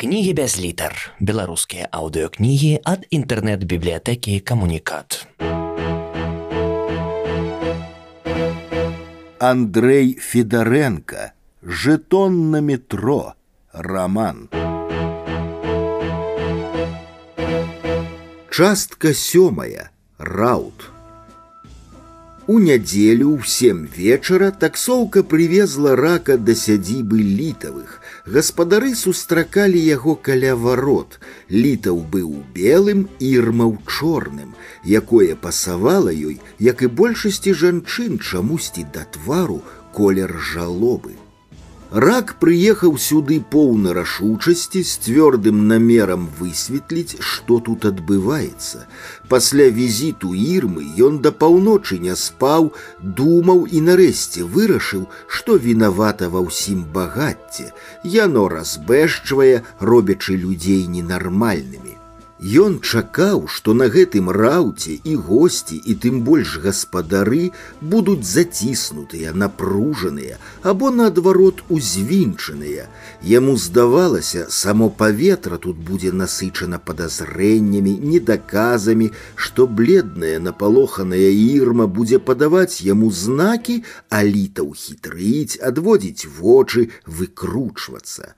Кнігі без літар. Беларускія аўдыёкнігі ад інтэрнэт-бібліятэкі камунікат. Андрей Федоренко. Жетон на метро. Роман. Частка сёмая. Раут. У нядзелю ў сем вечара таксоўка прывезла рака да сядзібы літавых. Гаспадары сустракалі яго каля варот. Літаў быў белым, ірмаў чорным, якое пасавала ёй, як і большасці жанчын чамусьці да твару колер жалобы. Рак прыехаў сюды поўна рашучасці з цвёрдым намерам высветліць, што тут адбываецца. Пасля візіту ірмы ён да паўночы не спаў, думаў і нарэшце вырашыў, што вінавата ва ўсім багацце. Яно разбэшчвае, робячы людзей ненармальнымі. Ён чакаў, што на гэтым раўце і госці і тым больш гаспадары будуць заціснутыя, напружаныя або наадварот узвінчаныя. Яму здавалася, само паветра тут будзе насычана падазрэннямі, недаказамі, што бледная напалоханая ірма будзе падаваць яму знакі, а літаў хітрыць, адводзіць вочы, выкручвацца.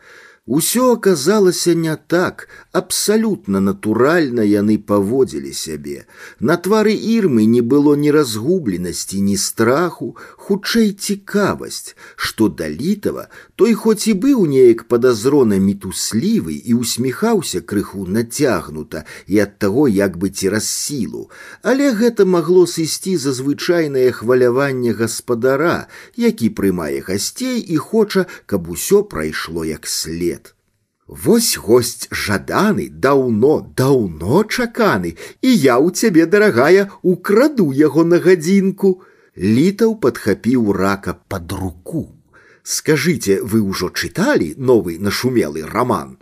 Усё аказалася не так, абсалютна натуральна яны паводзілі сябе. На твары ірмы не было ні разгубленасці, ні страху, хутчэй цікавасць, што да літава той хоць і быў неяк падазрона мітуслівы і усміхаўся крыху нацягнута і ад таго як бы цераз сілу, але гэта магло сысці за звычайнае хваляванне гаспадара, які прымае гасцей і хоча, каб усё прайшло як след свет. Вось гость жаданы, даўно, даўно чаканы, і я ў цябе, дарагая, украду яго на гадзінку. Літаў падхапіў рака пад руку. Скажыце, вы ўжо чыталі новы нашумелы роман.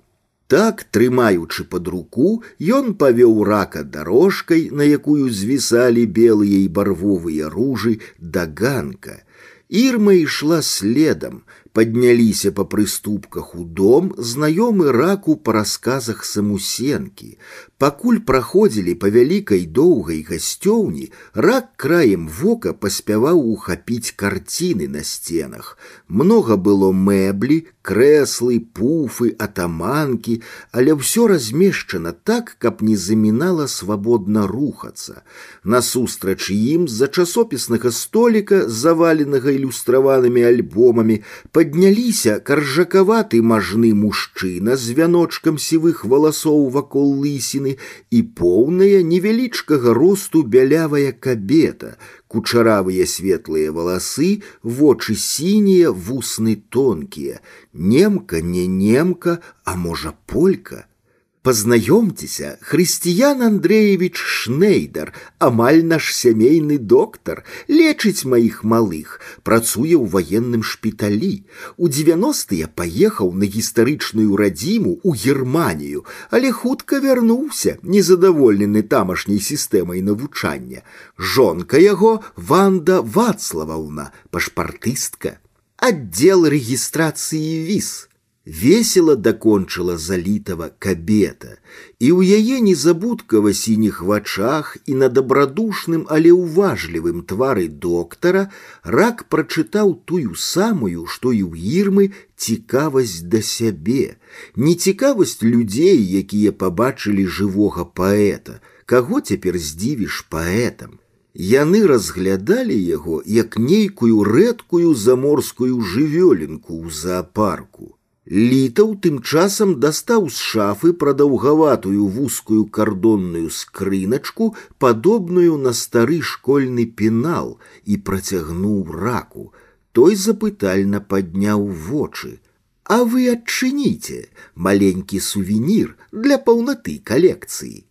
Так, трымаючы пад руку, ён павёў рака дарожкай, на якую звісалі белыя і барвовыя ружы да ганка. Ірма ішла следам, Подняліся по прыступках у дом знаёмы раку па расказах самусенкі. Пакуль праходзілі па вялікай доўгай гасцёўні, рак краем вока паспяваў ухапіць карціны на сценах. Много было мэблі, крэслы, пуфы, атаманкі, але ўсё размешчана так, каб не замінала свабодна рухацца. Насустрач ім з-за часопіснага століка, заваленага ілюстраванымі альбомамі, Падняліся каржакаваты мажны мужчына з вяночкам сівых валасоў вакол лысіны і поўная невялічкага росту бялявая кабета, кучаравыя светлыя валасы, вочы сінія, вусны тонкія, немка не немка, а можа полька. Познаёмцеся, Хрысціян Андреевич Шнейдер, амаль наш сямейны доктар, лечыць маіх малых, працуе ў ваенным шпіталі. У 90-тыя паехаў на гістарычную радзіму ў Германію, але хутка вярнуўся, незадаволены тамашняй сістэмай навучання. Жонка яго Ванда Вацлаваўна, пашпартыстка. Аддзел рэгістрацыі віз весело докончила залитого кабета, і ў яе незабудкава сініх вачах і на дабрадушным, але ўважлівым твары доктара рак прачытаў тую самую, што і ў ірмы цікавасць да сябе, нецікавасць людзей, якія пабачылі жывога паэта, каго цяпер здзівіш паэтам. Яны разглядалі яго як нейкую рэдкую заморскую жывёлінку ў заапарку. Літаў тым часам дастаў з шафы прадаўгаватую вузкую кардонную скрыначку, падобную на стары школьны пенал і працягнуў раку. Той запытальна падняў вочы. А вы адчыніце маленькі сувенір для паўнаты калекцыі.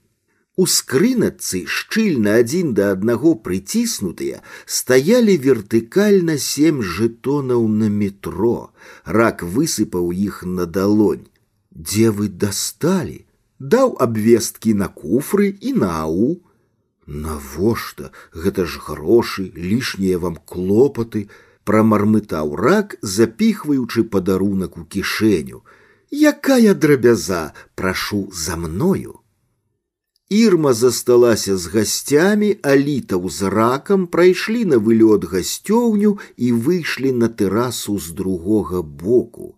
У скрыначцы шчыльна адзін да аднаго прыціснутыя стаялі вертыкальна сем жэтонаў на метро. Рак высыпаў іх на далонь. Дзе вы дасталі? Даў абвесткі на куфры і на ау. Навошта гэта ж грошы, лішнія вам клопаты, прамармытаў рак, запіхваючы падарунак у кішэню. Якая драбяза, прашу за мною. Ірма засталася з гасцямі, а літаў з ракам прайшлі на вылёт гасцёўню і выйшлі на тэрасу з другога боку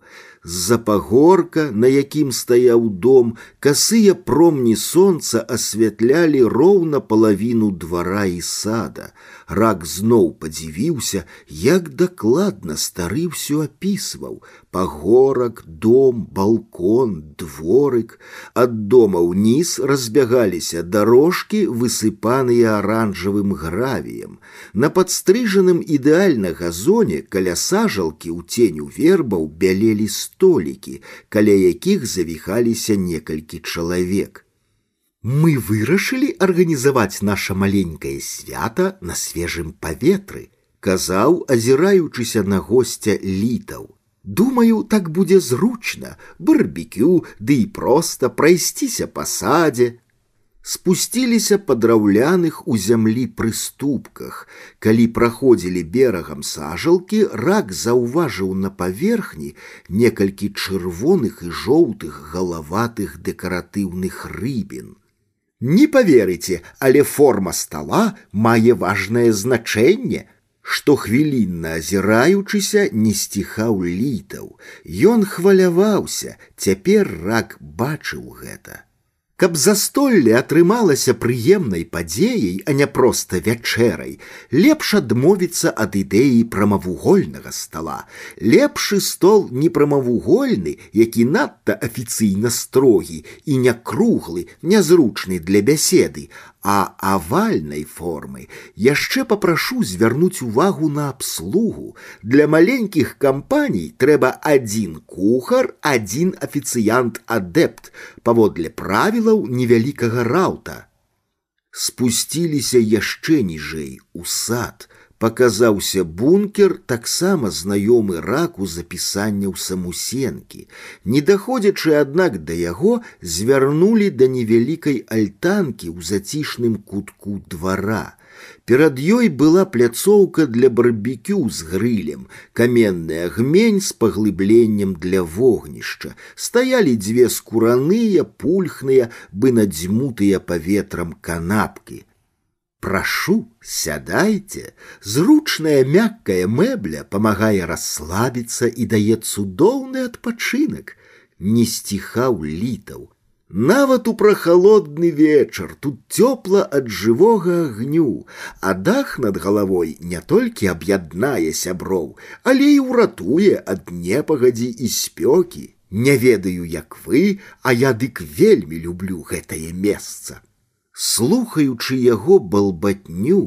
з-за пагорка, на якім стаяў дом, касыя промні сонца асвятлялі роўна палавіну двара і сада. Рак зноў падзівіўся, як дакладна стары ўсё апісваў: пагорак, дом, балкон, дворык. Ад дома ўніз разбягаліся дарожкі, высыпаныя аранжавым гравіем. На падстрыжаным ідэальна газоне каля сажалкі ў ценю вербаў бялелі столікі, каля якіх завіхаліся некалькі чалавек. Мы вырашылі арганізаваць наша маленькае свята на свежым паветры, казаў, азіраючыся на госця літаў. Думаю, так будзе зручна, барбекю, ды і проста прайсціся па садзе, спусціліся па драўляных у зямлі прыступках. Калі праходзілі берагам сажалкі, рак заўважыў на паверхні некалькі чырвоных і жоўтых галаватых дэкаратыўных рыбін. Не поверыце, але форма стола мае важнае значэнне, што хвілінна азіраючыся не сціхаў літаў. Ён хваляваўся, цяпер рак бачыў гэта. Каб застолле атрымалася прыемнай падзеяй, а не проста вячэрай, лепш адмовіцца ад ідэі прамавугольнага стола. Лепшы стол не прамавугольны, які надта афіцыйна строгі і не круглы, нязручны для бяседы, а авальнай формы яшчэ попрашу звярнуць увагу на абслугу для маленькіх кампаній трэба адзін кухар адзін афіцыянт адэпт паводле правілаў невялікага раўта спусціліся яшчэ ніжэй у сад Показаўся бункер таксама знаёмы раку запісанняў самусенкі. Не даходзячы, аднак да яго звярнулі да невялікай альтанкі ў зацішным кутку двара. Перад ёй была пляцоўка для барбекю з грылем, каменны агмень з паглыбленнем для вогнішча. Стаялі дзве скураныя, пульхныя, бы надзьмутыя паветрам канапкі. Прошу, сядайте. Зручная мягкая мэбля помагае расслабиться и дае цудоўны адпачынак. Не сціхаў літаў. Нават у прахалодны вечар тут цёпла ад жывога агню, а дах над галавой не толькі аб'яднае сяброў, але і ўратуе ад непагадзі і спёкі. Не ведаю, як вы, а я дык вельмі люблю гэтае месца. Слухаючы яго балбатню,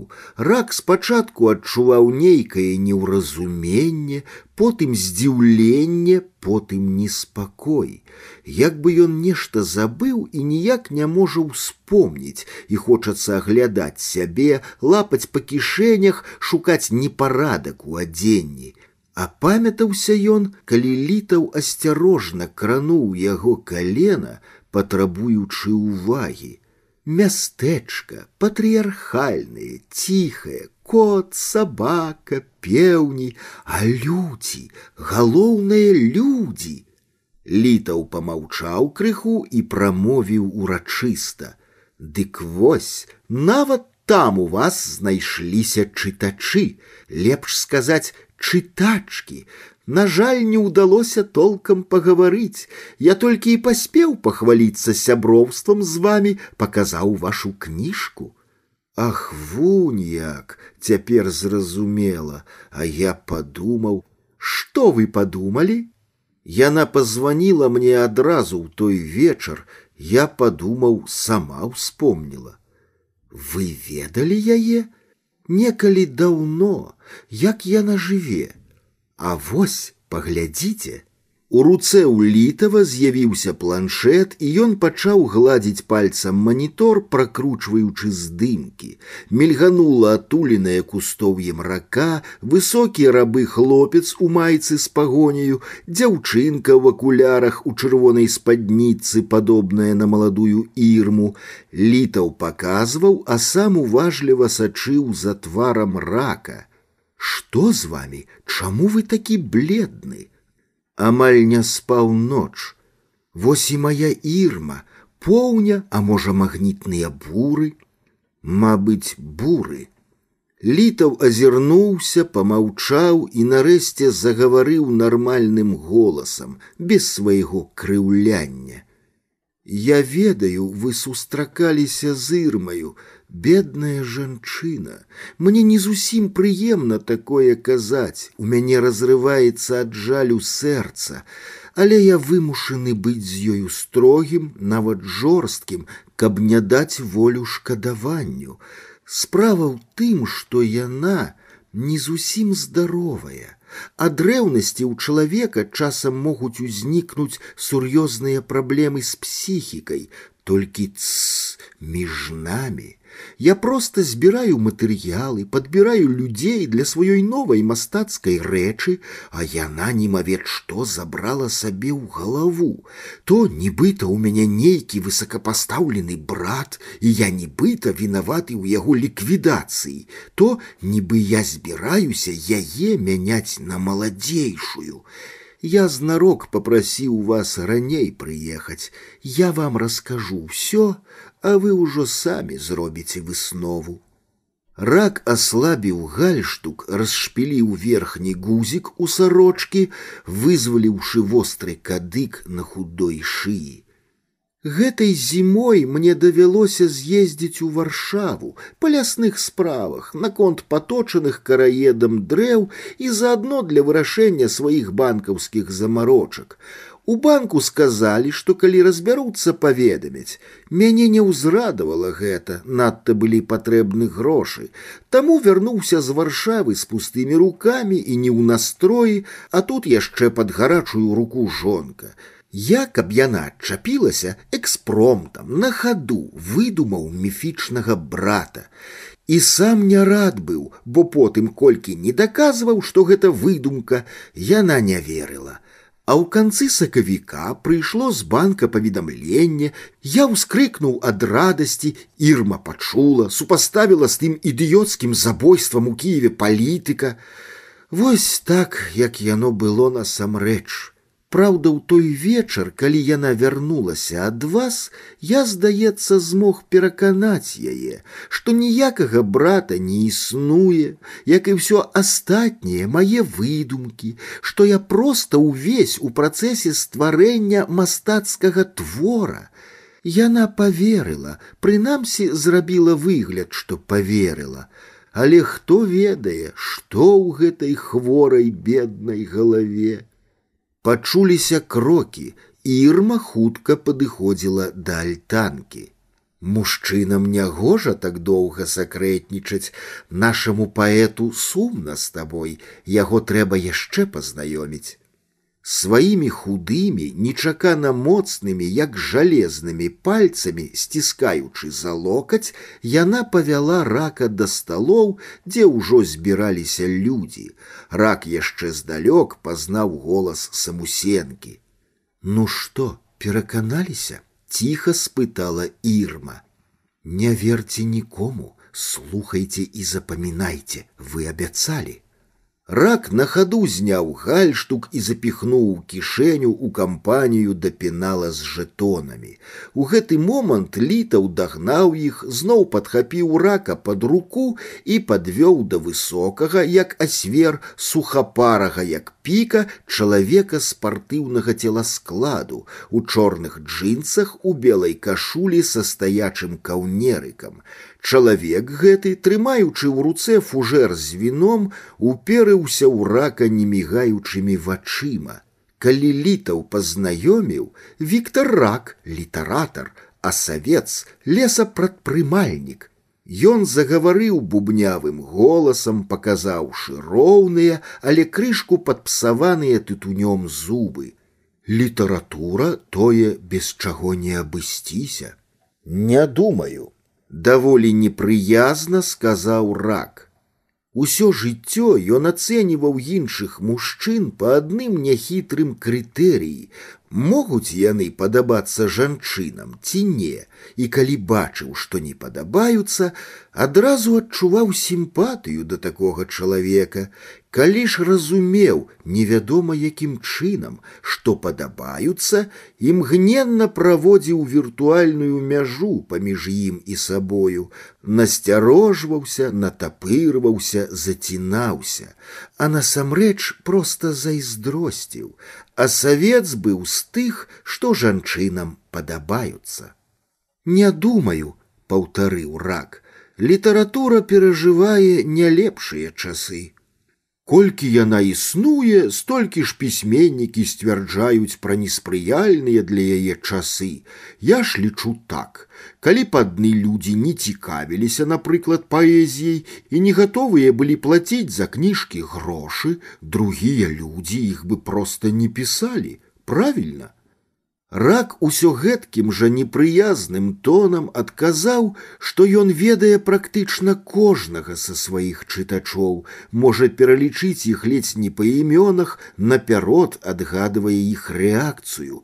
рак спачатку адчуваў нейкае неўразуменне, потым здзіўленне, потым неспакой. Як бы ён нешта забыў і ніяк не можа ўспомніць, і хочацца аглядаць сябе, лапаць па кішэнях, шукаць непарадак у адзенні. Апамятаўся ён, калі літаў асцярожна крануў яго калена, патрабуючы ўвагі Мястэчка патрыархальнае, ціхае, кот, сабака, пеўні, а людзі, галоўныя людзі. Літаў помаўчаў крыху і прамовіў урачыста: « Дык вось, нават там у вас знайшліся чытачы, лепш сказаць чытачкі, на жаль, не удалося толком поговорить. Я только и поспел похвалиться сябровством с вами, показал вашу книжку. Ах, вунь як, цяпер зразумела, а я подумал, что вы подумали? Яна позвонила мне адразу ў той вечар, я подумаў, сама вспомнила. Вы ведали яе? Некалі даўно, як яна жыве. А вось паглядзіце, У руцэ ў літава з'явіўся планшет, і ён пачаў гладзіць пальцам манітор, пракручваючы здымкі. Мільганула атуленае кустоўем рака, высокі рабы хлопец у майцы з пагоняю, дзяўчынка ў акулярах у чырвонай спадніцы, падобная на маладую ірму. Літаў паказваў, а сам уважліва сачыў за тварам рака. Что з вами? Чаму вы такі бледны? Амаль не спаў ноч. Вось і моя ірма, поўня, а можа магнітныя буры, Мабыць, буры. Літаў азірнуўся, помаўчаў і нарэшце загаварыў нармальным голасам, без свайго крыўляння. Я ведаю, вы сустракаліся з ірмаю, бедная жанчына. Мне не зусім прыемна такое казаць. У мяне разрываецца ад жалю сэрца, але я вымушаны быць з ёю строгім, нават жорсткім, каб не даць волю шкадаванню. Справа ў тым, што яна не зусім здаровая. Ад рэўнасці ў чалавека часам могуць узнікнуць сур'ёзныя праблемы з псіхікай, толькі ц між намі я просто збіраю матэрыялы, падбіраю людзей для сваёй новай мастацкай рэчы, а яна немавед што забрала сабе ў галаву. То нібыта ў мяне нейкі высокапастаўлены брат, і я нібыта вінаваты ў яго ліквідацыі, то нібы я збіраюся яе мяняць на маладзейшую. Я знарок попросіў вас раней прыехаць. Я вам раскажу ўсё, а вы ўжо самі зробіце выснову. Рак аслабіў гальштук, расшпіліў верхні гузік у сарочкі, вызваліўшы востры кадык на худой шыі. Гэтай зімой мне давялося з'ездзіць у варшаву па лясных справах наконт паточаных караедам дрэў і заадно для вырашэння сваіх банкаўскіх замарочак. У банку сказалі, што калі разбяруцца паведамяць, мяне не ўзрадавала гэта, надта былі патрэбны грошы. Таму вярнуўся з варшавы з пустымі рукамі і не ў настроі, а тут яшчэ пад гарачую руку жонка. Я, каб яна адчапілася экспромтам на хаду выдумаў міфічнага брата. І сам не рад быў, бо потым колькі не даказваў, што гэта выдумка, яна не верыла. А ў канцы сакавіка прыйшло з банка паведамленне, я ўскрыкнуў ад радасці, ірма пачула, супаставіла з тым ідыёцкім забойствам у Кіеве палітыка. Вось так, як яно было насамрэч. Праўда, у той вечар, калі яна вярнулася ад вас, я, здаецца, змог пераканаць яе, што ніякага брата не існуе, як і ўсё астатняе мае выдумкі, што я проста ўвесь у працэсе стварэння мастацкага твора. Яна поверыла, прынамсі зрабіла выгляд, што поверыла. Але хто ведае, што ў гэтай хворай беднай галаве. Пачуліся крокі, і ірма хутка падыходзіла да альтанкі. Мужчынам нягожа так доўга сакрэтнічаць, нашаму паэту сумна з табой, яго трэба яшчэ пазнаёміць. Сваімі худымі, нечакана моцнымі, як жалезнымі пальцамі, сціскаючы за локаць, яна павяла рака да сталоў, дзе ўжо збіраліся людзі. Рак яшчэ здалёк пазнаў голас самусенкі. Ну што, пераканаліся? Ціха спытала ірма. Не верьте нікому, слухайте і запамінайце, вы абяцалі. Рак на хаду зняў гальштук і запіхнуў кішэню ў кампанію да пенала з жэтонамі. У гэты момант літаў дагнаў іх, зноў падхапіў рака пад руку і падвёў да высокага, як асвер сухапарага, як піка чалавека спартыўнага целаскладу, у чорных джинсах у белай кашулі са стаячым каўнерыкам. Чалавек гэты, трымаючы ў руцэ фужэр з віном, уперыўся ў рака немігаючымі вачыма. Калі літаў пазнаёміў, Віктор рак, літаратар, а савец, лесапрадпрымальнік. Ён загаварыў бубнявым голасам, паказаўшы роўныя, але крышку падпсаваныя тытунём зубы. Літаратура тое без чаго не абысціся. Не думаю, даволі непрыязна сказаў рак. Усё жыццё ён ацэньваў іншых мужчын па адным няхітрым крытэрыі, могуць яны падабацца жанчынам ці не, і калі бачыў, што не падабаюцца, адразу адчуваў сімпатыю да такога чалавека. Калі ж разумеў невядома якім чынам, што падабаюцца, імгненна праводзіў віртуальную мяжу паміж ім і сабою, насцярожваўся, натапырваўся, зацінаўся, а насамрэч проста зайздросціў, а савец быў з тых, што жанчынам падабаюцца. Не думаю, паўтарыў рак, літаратура перажывае не лепшыя часы. Колькі яна існуе, столькі ж пісьменнікі сцвярджаюць пра неспрыяльныя для яе часы. Я ж лічу так. Калі б адны людзі не цікавіліся, напрыклад, паэзіяй і не гатовыя былі плаціць за кніжкі грошы, другія людзі іх бы проста не пісалі. Правільна. Рак усё гэткім жа непрыязным тонам адказаў, што ён ведае практычна кожнага са сваіх чытачоў, можа пералічыць іх ледзь не па імёнах, напярод адгадвае іх рэакцыю.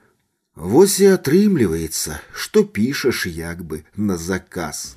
Вось і атрымліваецца, што пішаш як бы на заказ.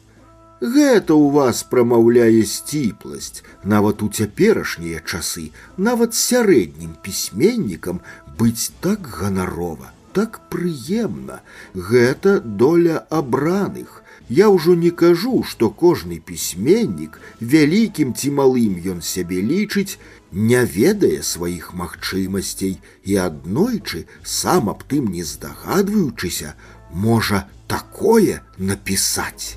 Гэта ў вас прамаўляе сціпласць, нават у цяперашнія часы, нават сярэднім пісьменнікам быць так ганарова так прыемна, гэта доля абраных. Я ўжо не кажу, што кожны пісьменнік, вялікім ці малым ён сябе лічыць, не ведае сваіх магчымасцей і аднойчы, сам аб тым не здагадваючыся, можа такое напісаць.